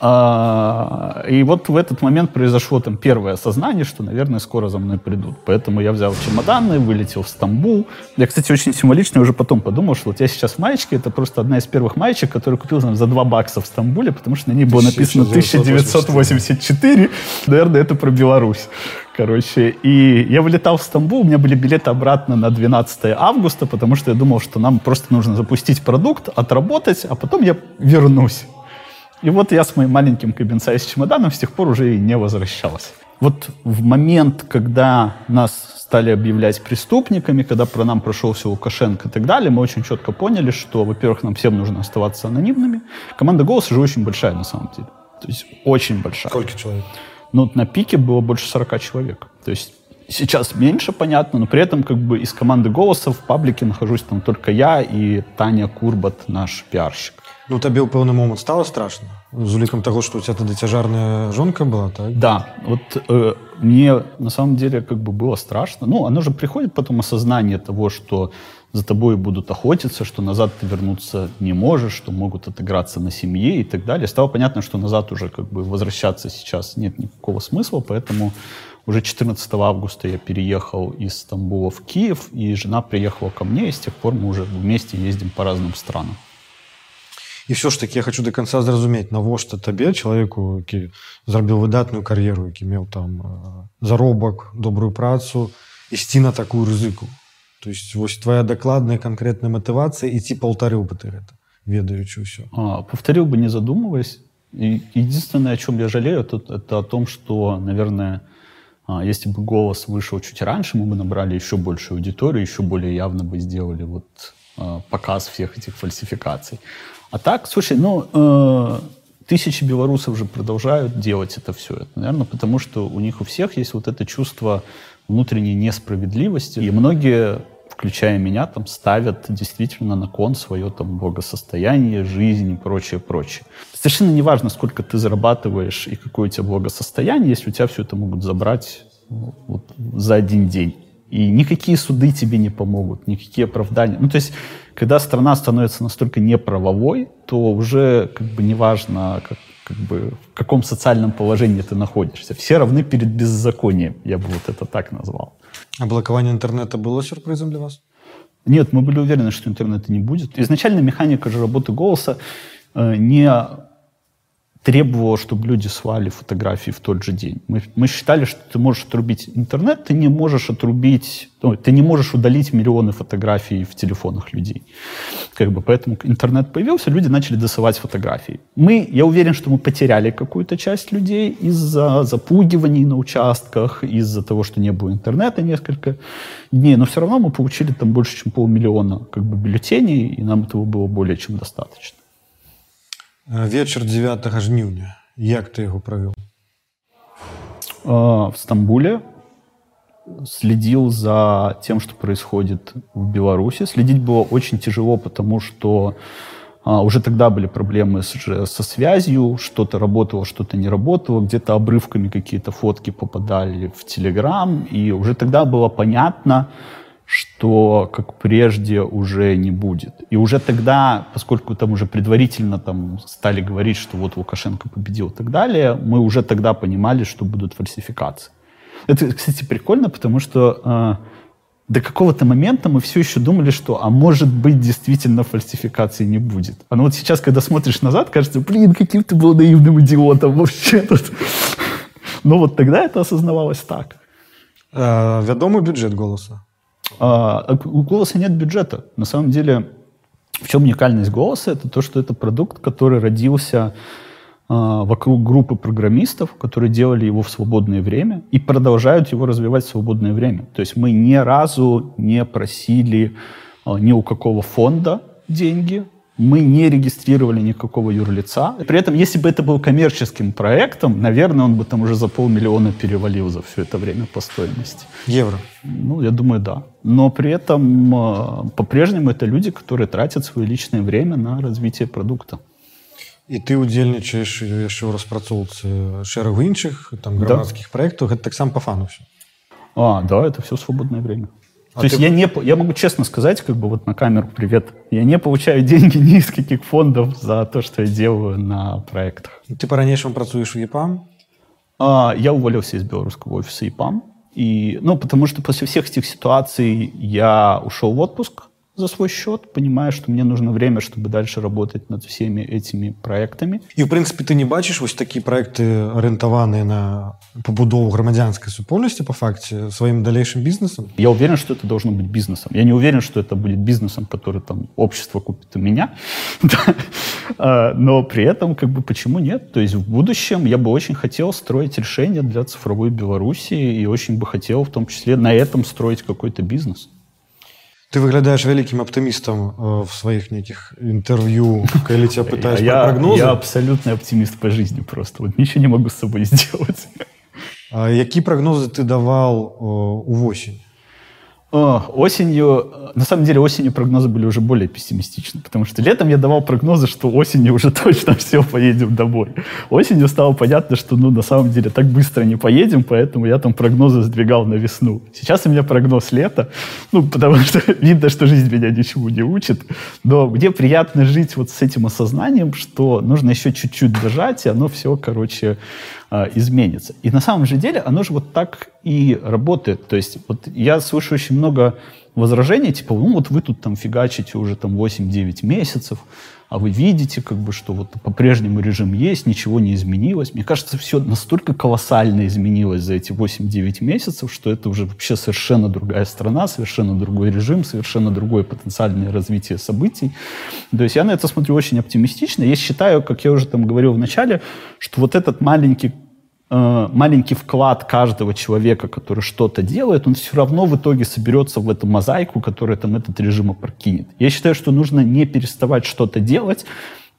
А, и вот в этот момент произошло там первое осознание, что, наверное, скоро за мной придут. Поэтому я взял чемоданы, вылетел в Стамбул. Я, кстати, очень символично уже потом подумал, что вот я сейчас в маечке, это просто одна из первых маечек, которую купил там, за 2 бакса в Стамбуле, потому что на ней было написано 1984. Наверное, это про Беларусь. Короче, и я вылетал в Стамбул, у меня были билеты обратно на 12 августа, потому что я думал, что нам просто нужно запустить продукт, отработать, а потом я вернусь. И вот я с моим маленьким кабинцай с чемоданом с тех пор уже и не возвращался. Вот в момент, когда нас стали объявлять преступниками, когда про нам прошелся Лукашенко и так далее, мы очень четко поняли, что, во-первых, нам всем нужно оставаться анонимными. Команда «Голос» же очень большая на самом деле. То есть очень большая. Сколько человек? Ну, на пике было больше 40 человек. То есть сейчас меньше, понятно, но при этом как бы из команды «Голоса» в паблике нахожусь там только я и Таня Курбат, наш пиарщик. Ну табе ў пэўны момант стало страшно з улікам того что у тебя тады цяжарная жонка была так да вот э, мне на самом деле как бы было страшно ну оно же приходит потом осознание того что за тобой будут охотиться что назад ты вернуться не можешь что могут отыграться на семье и так далее стало понятно что назад уже как бы возвращаться сейчас нет никакого смысла поэтому уже 14 августа я переехал из Стамбула в Киев и жена приехала ко мне и с тех пор мы уже вместе ездим по разным странам і все ж таки я хочу до конца зразумець навошта табе чалавеку які зрабіў выдатную кар'еру які меў там заробак добрую працу ісці на такую рызыку то есть вось твоя дакладная конкретная матывацыя ідці паўтарыў бы ты гэта ведаючы ўсё повторил бы не задумываясь и единственное о чем я жалею тут это о том что наверное если бы голос вышел чуть раньше мы бы набрали еще больше аудиторию еще более явно бы сделали вот показ всех этих фальсификаций а так, слушай, ну, э, тысячи белорусов же продолжают делать это все. Это, наверное, потому что у них у всех есть вот это чувство внутренней несправедливости. И многие, включая меня, там ставят действительно на кон свое там благосостояние, жизнь и прочее, прочее. Совершенно не важно, сколько ты зарабатываешь и какое у тебя благосостояние, если у тебя все это могут забрать ну, вот, за один день. И никакие суды тебе не помогут, никакие оправдания. Ну, то есть когда страна становится настолько неправовой, то уже как бы неважно, как, как бы, в каком социальном положении ты находишься. Все равны перед беззаконием, я бы вот это так назвал. А блокование интернета было сюрпризом для вас? Нет, мы были уверены, что интернета не будет. Изначально механика же работы голоса э, не требовало, чтобы люди свали фотографии в тот же день. Мы, мы считали, что ты можешь отрубить интернет, ты не можешь отрубить, ну, ты не можешь удалить миллионы фотографий в телефонах людей. Как бы, поэтому интернет появился, люди начали досылать фотографии. Мы, я уверен, что мы потеряли какую-то часть людей из-за запугиваний на участках, из-за того, что не было интернета несколько дней, но все равно мы получили там больше, чем полмиллиона как бы, бюллетеней, и нам этого было более чем достаточно. Вечер 9 жніўня як ты его провел в Стамбуле следил за тем, что происходит в Беларуси. Следить было очень тяжело, потому что а, уже тогда были проблемы со связью, что-то работало, что-то не работало, где-то обрывками какие-то фотки попадали в Телеграм, и уже тогда было понятно, что как прежде уже не будет. И уже тогда, поскольку там уже предварительно там стали говорить, что вот Лукашенко победил и так далее, мы уже тогда понимали, что будут фальсификации. Это, кстати, прикольно, потому что э, до какого-то момента мы все еще думали, что, а может быть, действительно фальсификации не будет. А ну вот сейчас, когда смотришь назад, кажется, блин, каким ты был наивным идиотом вообще тут. Но вот тогда это осознавалось так. А, вядомы бюджет голоса а, у голоса нет бюджета на самом деле в чем уникальность голоса это то что это продукт который родился а, вокруг группы программистов, которые делали его в свободное время и продолжают его развивать в свободное время. То есть мы ни разу не просили а, ни у какого фонда деньги, мы не регистрировали никакого юрлица. При этом, если бы это был коммерческим проектом, наверное, он бы там уже за полмиллиона перевалил за все это время по стоимости. Евро? Ну, я думаю, да. Но при этом а, по-прежнему это люди, которые тратят свое личное время на развитие продукта. і ты удзельнічаеш яшчэ ў распрацоўцы шэрагу іншых там грамадскіх да. проектаў гэта таксама по фану все а да это все свободное время а то ты... есть я не я могу честно сказать как бы вот на камеру привет я не получаю деньги ни из каких фондов за то что я делаю на проектах. Ты по-ранейшему працуешь в епам? А, я уволился из белорусского офиса епам. И ну потому что после всех этих ситуаций я ушел в отпуск за свой счет, понимая, что мне нужно время, чтобы дальше работать над всеми этими проектами. И, в принципе, ты не бачишь вот такие проекты, ориентованные на побудову громадянской супольности, по факте, своим дальнейшим бизнесом? Я уверен, что это должно быть бизнесом. Я не уверен, что это будет бизнесом, который там общество купит у меня. А, но при этом, как бы, почему нет? То есть в будущем я бы очень хотел строить решения для цифровой Беларуси и очень бы хотел в том числе на этом строить какой-то бизнес. Ты выглядаешь великим оптимистом э, в своих неких интервью, когда тебя пытаюсь я, прогнозы. Я абсолютный оптимист по жизни просто. Вот ничего не могу с собой сделать. А какие прогнозы ты давал э, у осень? Осенью, на самом деле осенью прогнозы были уже более пессимистичны, потому что летом я давал прогнозы, что осенью уже точно все, поедем домой. Осенью стало понятно, что ну на самом деле так быстро не поедем, поэтому я там прогнозы сдвигал на весну. Сейчас у меня прогноз лета, ну потому что видно, что жизнь меня ничего не учит, но мне приятно жить вот с этим осознанием, что нужно еще чуть-чуть дожать, и оно все, короче, изменится. И на самом же деле оно же вот так и работает. То есть вот я слышу очень много возражений, типа, ну вот вы тут там фигачите уже там 8-9 месяцев, а вы видите, как бы, что вот по-прежнему режим есть, ничего не изменилось. Мне кажется, все настолько колоссально изменилось за эти 8-9 месяцев, что это уже вообще совершенно другая страна, совершенно другой режим, совершенно другое потенциальное развитие событий. То есть я на это смотрю очень оптимистично. Я считаю, как я уже там говорил в начале, что вот этот маленький маленький вклад каждого человека, который что-то делает, он все равно в итоге соберется в эту мозаику, которая там этот режим опрокинет. Я считаю, что нужно не переставать что-то делать,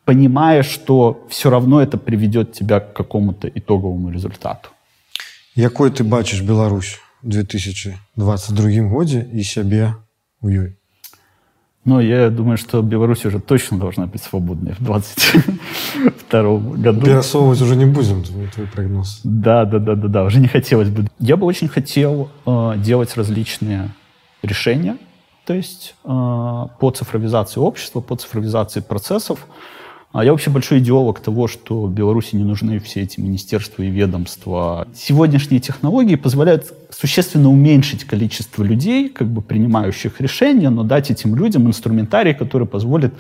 понимая, что все равно это приведет тебя к какому-то итоговому результату. Какой ты бачишь Беларусь в 2022 году и себе у ёй? Но я думаю, что Беларусь уже точно должна быть свободной в 2022 году. Пересовывать уже не будем, твой прогноз. Да, да, да, да, да, уже не хотелось бы. Я бы очень хотел э, делать различные решения, то есть э, по цифровизации общества, по цифровизации процессов, я вообще большой идеолог того, что Беларуси не нужны все эти министерства и ведомства. Сегодняшние технологии позволяют существенно уменьшить количество людей, как бы принимающих решения, но дать этим людям инструментарий, который позволит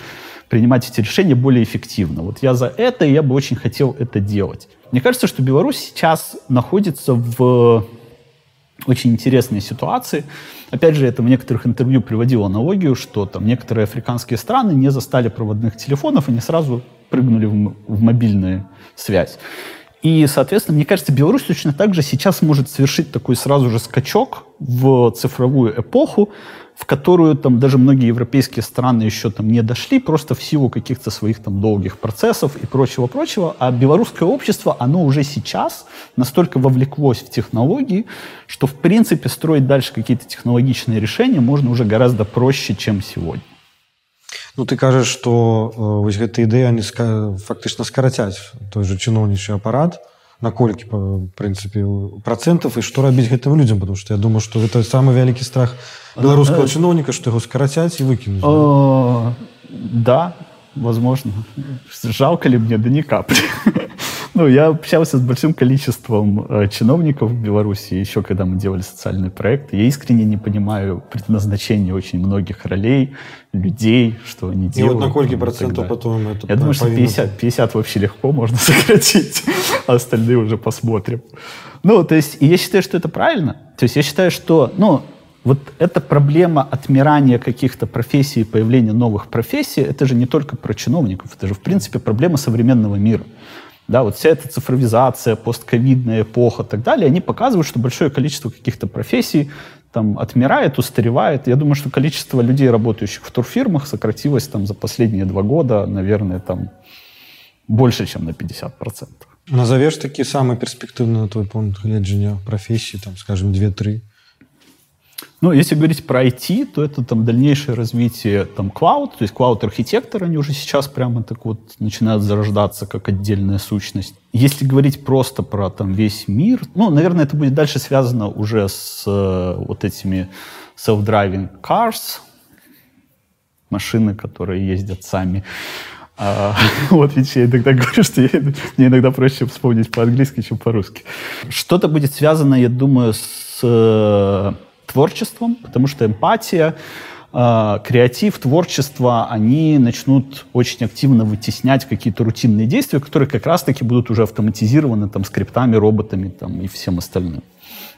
принимать эти решения более эффективно. Вот я за это, и я бы очень хотел это делать. Мне кажется, что Беларусь сейчас находится в очень интересные ситуации. Опять же, это в некоторых интервью приводило аналогию, что там некоторые африканские страны не застали проводных телефонов и не сразу прыгнули в, в мобильную связь. И, соответственно, мне кажется, Беларусь точно так же сейчас может совершить такой сразу же скачок в цифровую эпоху, в которую там даже многие европейские страны еще там не дошли, просто в силу каких-то своих там долгих процессов и прочего-прочего. А белорусское общество, оно уже сейчас настолько вовлеклось в технологии, что в принципе строить дальше какие-то технологичные решения можно уже гораздо проще, чем сегодня. Ну ты кажаш, што э, вось гэтыя ідэі они фактычна скарацяць той же чыноўнічы апарат, наколькі па прынцыпе процентов і што рабіць гэтым людзям потому что я думаю что это самы вялікі страх беларускага чыноўніка что яго скарацяць і выкінуць да возможно жалко ли мне да ни капли ну, я общался с большим количеством э, чиновников в Беларуси, еще когда мы делали социальные проекты. Я искренне не понимаю предназначения очень многих ролей, людей, что они делают. И вот на сколько процентов потом это Я думаю, что 50, 50 вообще легко можно сократить, а остальные уже посмотрим. Ну, то есть, и я считаю, что это правильно. То есть я считаю, что, ну, вот эта проблема отмирания каких-то профессий и появления новых профессий, это же не только про чиновников, это же, в принципе, проблема современного мира. Да, вот вся эта цифровизация, постковидная эпоха и так далее, они показывают, что большое количество каких-то профессий там отмирает, устаревает. Я думаю, что количество людей, работающих в турфирмах, сократилось там за последние два года, наверное, там больше, чем на 50%. Назовешь такие самые перспективные, на твой гледжання профессии, там, скажем, 2-3? Ну, если говорить про IT, то это там дальнейшее развитие там cloud, то есть cloud-архитектор, они уже сейчас прямо так вот начинают зарождаться как отдельная сущность. Если говорить просто про там весь мир, ну, наверное, это будет дальше связано уже с э, вот этими self-driving cars, машины, которые ездят сами. А, вот ведь я иногда говорю, что я, мне иногда проще вспомнить по-английски, чем по-русски. Что-то будет связано, я думаю, с э, творчеством, потому что эмпатия, э, креатив, творчество, они начнут очень активно вытеснять какие-то рутинные действия, которые как раз-таки будут уже автоматизированы там, скриптами, роботами там, и всем остальным.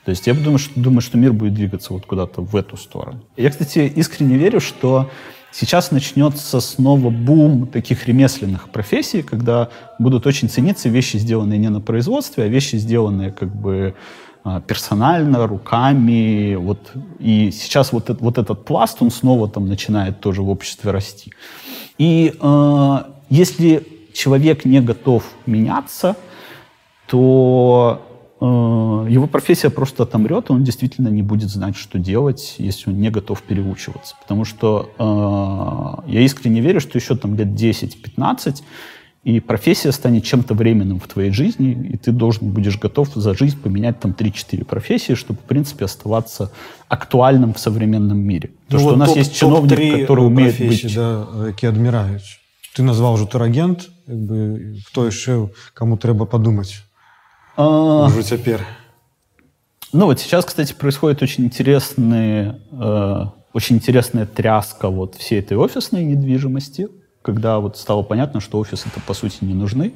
То есть я думаю что, думаю, что мир будет двигаться вот куда-то в эту сторону. Я, кстати, искренне верю, что сейчас начнется снова бум таких ремесленных профессий, когда будут очень цениться вещи, сделанные не на производстве, а вещи, сделанные как бы а, персонально, руками. Вот. И сейчас вот, вот этот пласт, он снова там начинает тоже в обществе расти. И э, если человек не готов меняться, то его профессия просто отомрет, и он действительно не будет знать, что делать, если он не готов переучиваться. Потому что э, я искренне верю, что еще там лет 10-15 и профессия станет чем-то временным в твоей жизни, и ты должен будешь готов за жизнь поменять там 3-4 профессии, чтобы, в принципе, оставаться актуальным в современном мире. То, ну, что вот у нас топ, есть чиновник, который умеет быть... Да, які адміраюць. Ты назвал уже турагент, как бы, кто еще, кому треба подумать. Уже теперь. Ну вот сейчас, кстати, происходит очень интересный, э, очень интересная тряска вот всей этой офисной недвижимости когда вот стало понятно, что офисы-то по сути не нужны,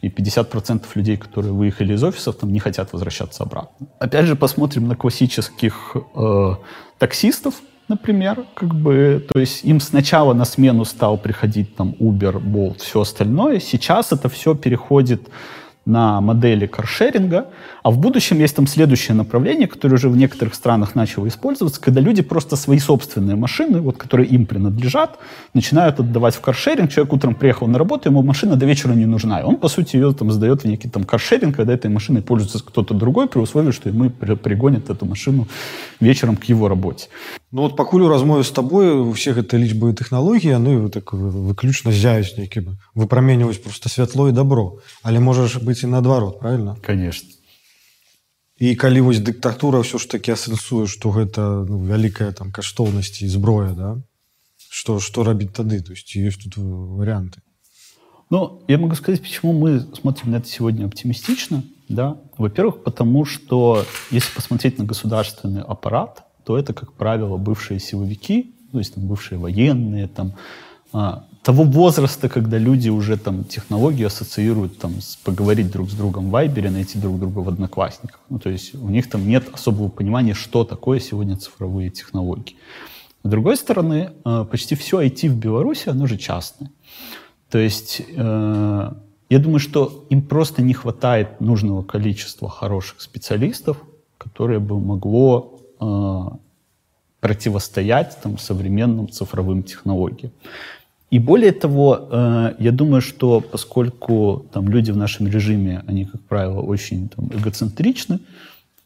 и 50% людей, которые выехали из офисов, там не хотят возвращаться обратно. Опять же, посмотрим на классических э, таксистов, например, как бы, то есть им сначала на смену стал приходить там Uber, Bolt, все остальное, сейчас это все переходит на модели каршеринга, а в будущем есть там следующее направление, которое уже в некоторых странах начало использоваться, когда люди просто свои собственные машины, вот, которые им принадлежат, начинают отдавать в каршеринг. Человек утром приехал на работу, ему машина до вечера не нужна. И он, по сути, ее там сдает в некий там каршеринг, когда этой машиной пользуется кто-то другой, при условии, что ему пригонят эту машину вечером к его работе. Ну от пакуль у размове з табою усе гэта лічбы тэхналогіі яны так выключна зяюць нейкі выпраменьваюць просто святло і добро але можаш быць і наадварот правильно конечно і калі вось дыктатура ўсё ж таки асэнсуе што гэта ну, вялікая там каштоўнасць і зброя да что что рабіць тады то есть есть тут варианты ну я могу сказать почему мы смотрим на это сегодня оптимистично да во-первых потому что если посмотреть на государственный аппарат то это, как правило, бывшие силовики, то есть там, бывшие военные, там, а, того возраста, когда люди уже там технологии ассоциируют там с поговорить друг с другом в Вайбере, найти друг друга в Одноклассниках. Ну, то есть у них там нет особого понимания, что такое сегодня цифровые технологии. С другой стороны, а, почти все IT в Беларуси, оно же частное. То есть э, я думаю, что им просто не хватает нужного количества хороших специалистов, которые бы могло Э, противостоять там, современным цифровым технологиям. И более того, э, я думаю, что поскольку там, люди в нашем режиме, они, как правило, очень там, эгоцентричны,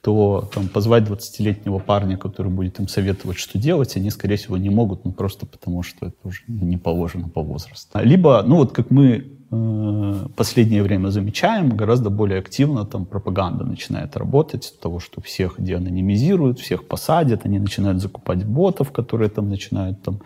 то там, позвать 20-летнего парня, который будет им советовать, что делать, они, скорее всего, не могут, ну, просто потому что это уже не положено по возрасту. Либо, ну, вот как мы Э, последнее время замечаем, гораздо более активно там пропаганда начинает работать, от того, что всех деанонимизируют, всех посадят, они начинают закупать ботов, которые там начинают там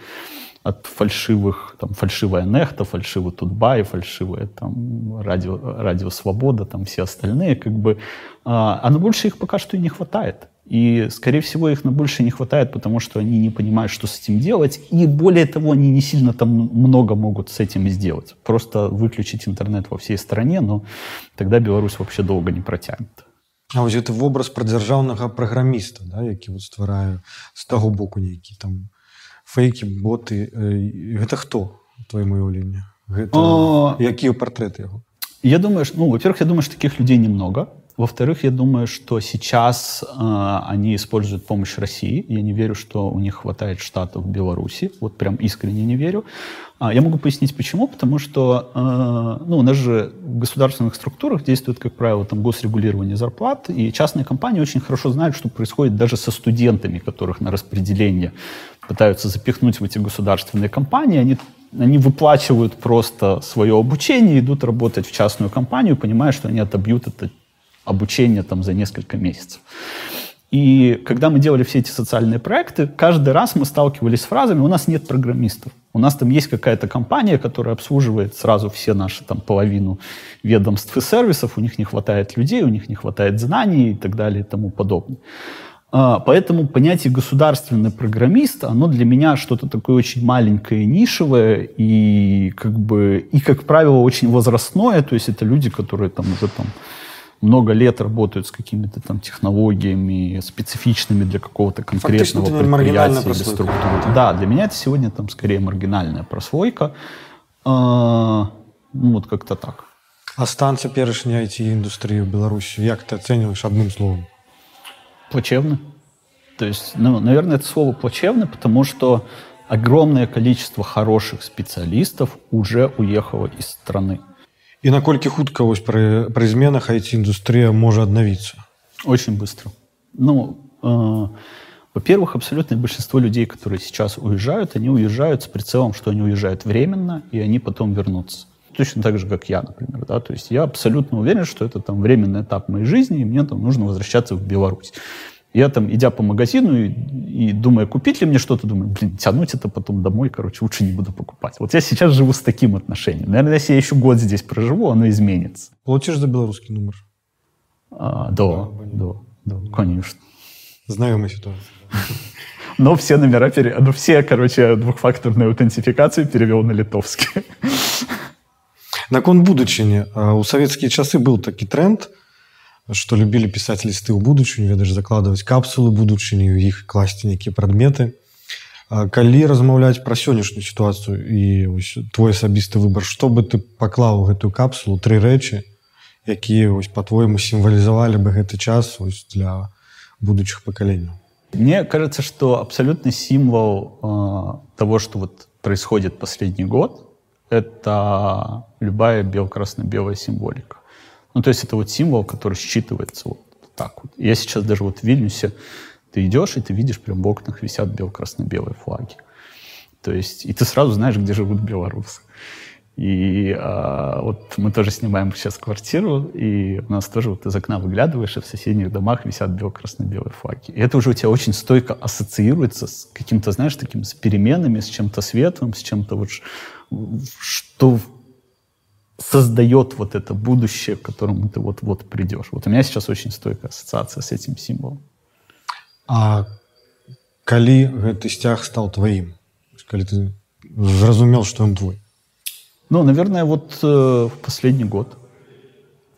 от фальшивых, там, фальшивая Нехта, фальшивый Тутбай, фальшивая там, радио, радио Свобода, там все остальные, как бы, а, а на больше их пока что и не хватает. И, скорее всего, их на больше не хватает, потому что они не понимают, что с этим делать. И более того, они не сильно там много могут с этим сделать. Просто выключить интернет во всей стране, но тогда Беларусь вообще долго не протянет. А вось это вобраз пра дзяржаўнага праграміста да, які вот ствараю з таго боку нейкі там фейкі боты гэта хто твоему уяўленне якія партрэты яго я думаю ну во-первых я думаю что таких людей немного во-вторых, я думаю, что сейчас э, они используют помощь России. Я не верю, что у них хватает штатов в Беларуси. Вот прям искренне не верю. А, я могу пояснить, почему. Потому что э, ну, у нас же в государственных структурах действует, как правило, там, госрегулирование зарплат. И частные компании очень хорошо знают, что происходит даже со студентами, которых на распределение пытаются запихнуть в эти государственные компании. Они они выплачивают просто свое обучение, идут работать в частную компанию, понимая, что они отобьют это обучение там за несколько месяцев. И когда мы делали все эти социальные проекты, каждый раз мы сталкивались с фразами «у нас нет программистов». У нас там есть какая-то компания, которая обслуживает сразу все наши там половину ведомств и сервисов, у них не хватает людей, у них не хватает знаний и так далее и тому подобное. А, поэтому понятие государственный программист, оно для меня что-то такое очень маленькое, нишевое и как бы и как правило очень возрастное, то есть это люди, которые там уже там много лет работают с какими-то там технологиями специфичными для какого-то конкретного предприятия или структуры. Да, для меня это сегодня там скорее маргинальная прослойка. А, ну вот как-то так. А стан цяперашняй IT-индустрии в Беларуси, как ты оцениваешь одним словом? Плачевно. То есть, ну, наверное, это слово плачевно, потому что огромное количество хороших специалистов уже уехало из страны. І наколькі хутка вось пры, пры зменах IT-індустрия может обновиться? Очень быстро. Ну, э, во-первых, абсолютное большинство людей, которые сейчас уезжают, они уезжают с прицелом, что они уезжают временно, и они потом вернутся. Точно так же, как я, например. Да? То есть я абсолютно уверен, что это там временный этап моей жизни, и мне там нужно возвращаться в Беларусь. Я там, идя по магазину и, и думая, купить ли мне что-то, думаю, блин, тянуть это потом домой, короче, лучше не буду покупать. Вот я сейчас живу с таким отношением. Наверное, если я еще год здесь проживу, оно изменится. Платишь за белорусский номер? А, да, да, да, конечно. Знакомая ситуация. Но все номера, пере... ну все, короче, двухфакторную аутентификацию перевел на литовский. Наконт будучыні у савецкія часы быў такі тренд што любілі пісаць лісты ў будучыню ведаеш закладваць капсулы будучыню іх класці нейкія прадметы калі размаўляць пра сённяшнюю сітуацыю і ось, твой асабісты выбар што бы ты паклаў гэтую капсулу тры рэчы якія вось по-твойму сімвалізавалі бы гэты час ось, для будучых пакаленняў Мне кажется, что абсолютный символ э, того, что вот происходит последний год, это любая бело-красно-белая символика. Ну, то есть это вот символ, который считывается вот так вот. Я сейчас даже вот в Вильнюсе, ты идешь, и ты видишь, прям в окнах висят бело-красно-белые флаги. То есть, и ты сразу знаешь, где живут белорусы. И а, вот мы тоже снимаем сейчас квартиру, и у нас тоже вот из окна выглядываешь, и в соседних домах висят бело-красно-белые флаги. И это уже у тебя очень стойко ассоциируется с каким-то, знаешь, таким, с переменами, с чем-то светлым, с чем-то вот, что создает вот это будущее, к которому ты вот-вот придешь. Вот у меня сейчас очень стойкая ассоциация с этим символом. А калі гэты сцяг стал твоим? Калі ты зразумел, что он твой? Ну, наверное, вот э, в последний год.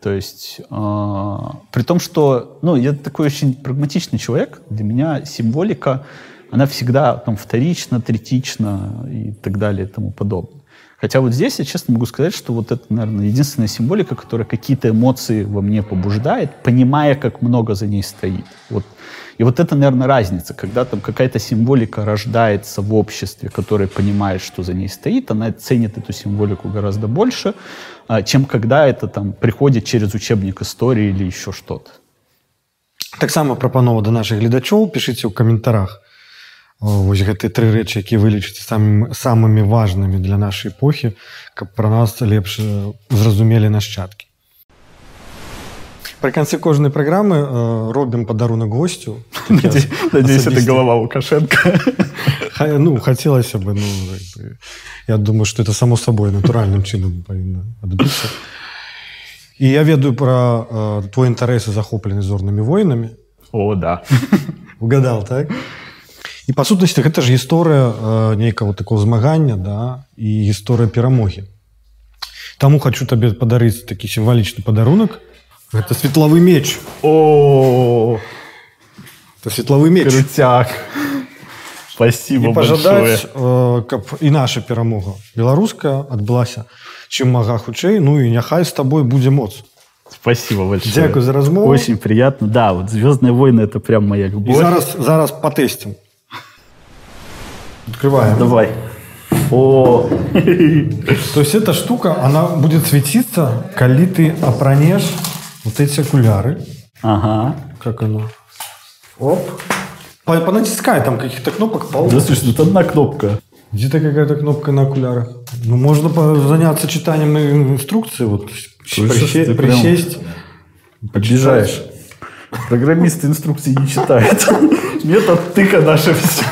То есть, э, при том, что, ну, я такой очень прагматичный человек, для меня символика, она всегда там вторична, третична и так далее и тому подобное. Хотя вот здесь я честно могу сказать, что вот это, наверное, единственная символика, которая какие-то эмоции во мне побуждает, понимая, как много за ней стоит. Вот. И вот это, наверное, разница, когда там какая-то символика рождается в обществе, которое понимает, что за ней стоит, она ценит эту символику гораздо больше, а, чем когда это там приходит через учебник истории или еще что-то. Так само прапанова до наших гледачоў пішыце ў каментарах вось гэтыя тры рэчы якія вылічыць самым самымі важнымі для нашай эпохі каб пра нас лепш зразумелі нашчадкі Пры канцы кожнай праграмы э, робім падарунак госцю надеюсь это голова лукашенко Ха- Ну, хотелось бы, ну, как бы, я думаю, что это само собой натуральным чином повинно адбыцца. І я ведаю пра э, твой інтарэс і захоплены зорнымі войнамі. О, да. Угадал, так? І па сутнасці гэта ж гісторыя э, нейкага такого змагання да і гісторыя перамогі. Таму хочу табе падарыць такі сімвалічны падарунак. Гэта светлавы меч. О, Это светлавы меч. крутяк. Спасибо І большое. пажадаць, э, каб і наша перамога беларуская адбылася чым мага хутчэй ну і няхай з табой будзе моц. Спасибо большое. Дзякуй за размову. Очень приятно. Да, вот «Звездные войны» — это прям моя І любовь. зараз зараз патэсцім. Открываем. Давай. О, То есть эта штука, она будет светиться, коли ты опранешь вот эти окуляры. ага. Как оно? Оп. По- Понатискай там каких-то кнопок пол. Да слушай, это одна кнопка. Где-то какая-то кнопка на окулярах. Ну, можно заняться читанием ин- инструкции. Вот прям- присесть. Подъезжаешь. Программисты инструкции не читают. Метод тыка наше все.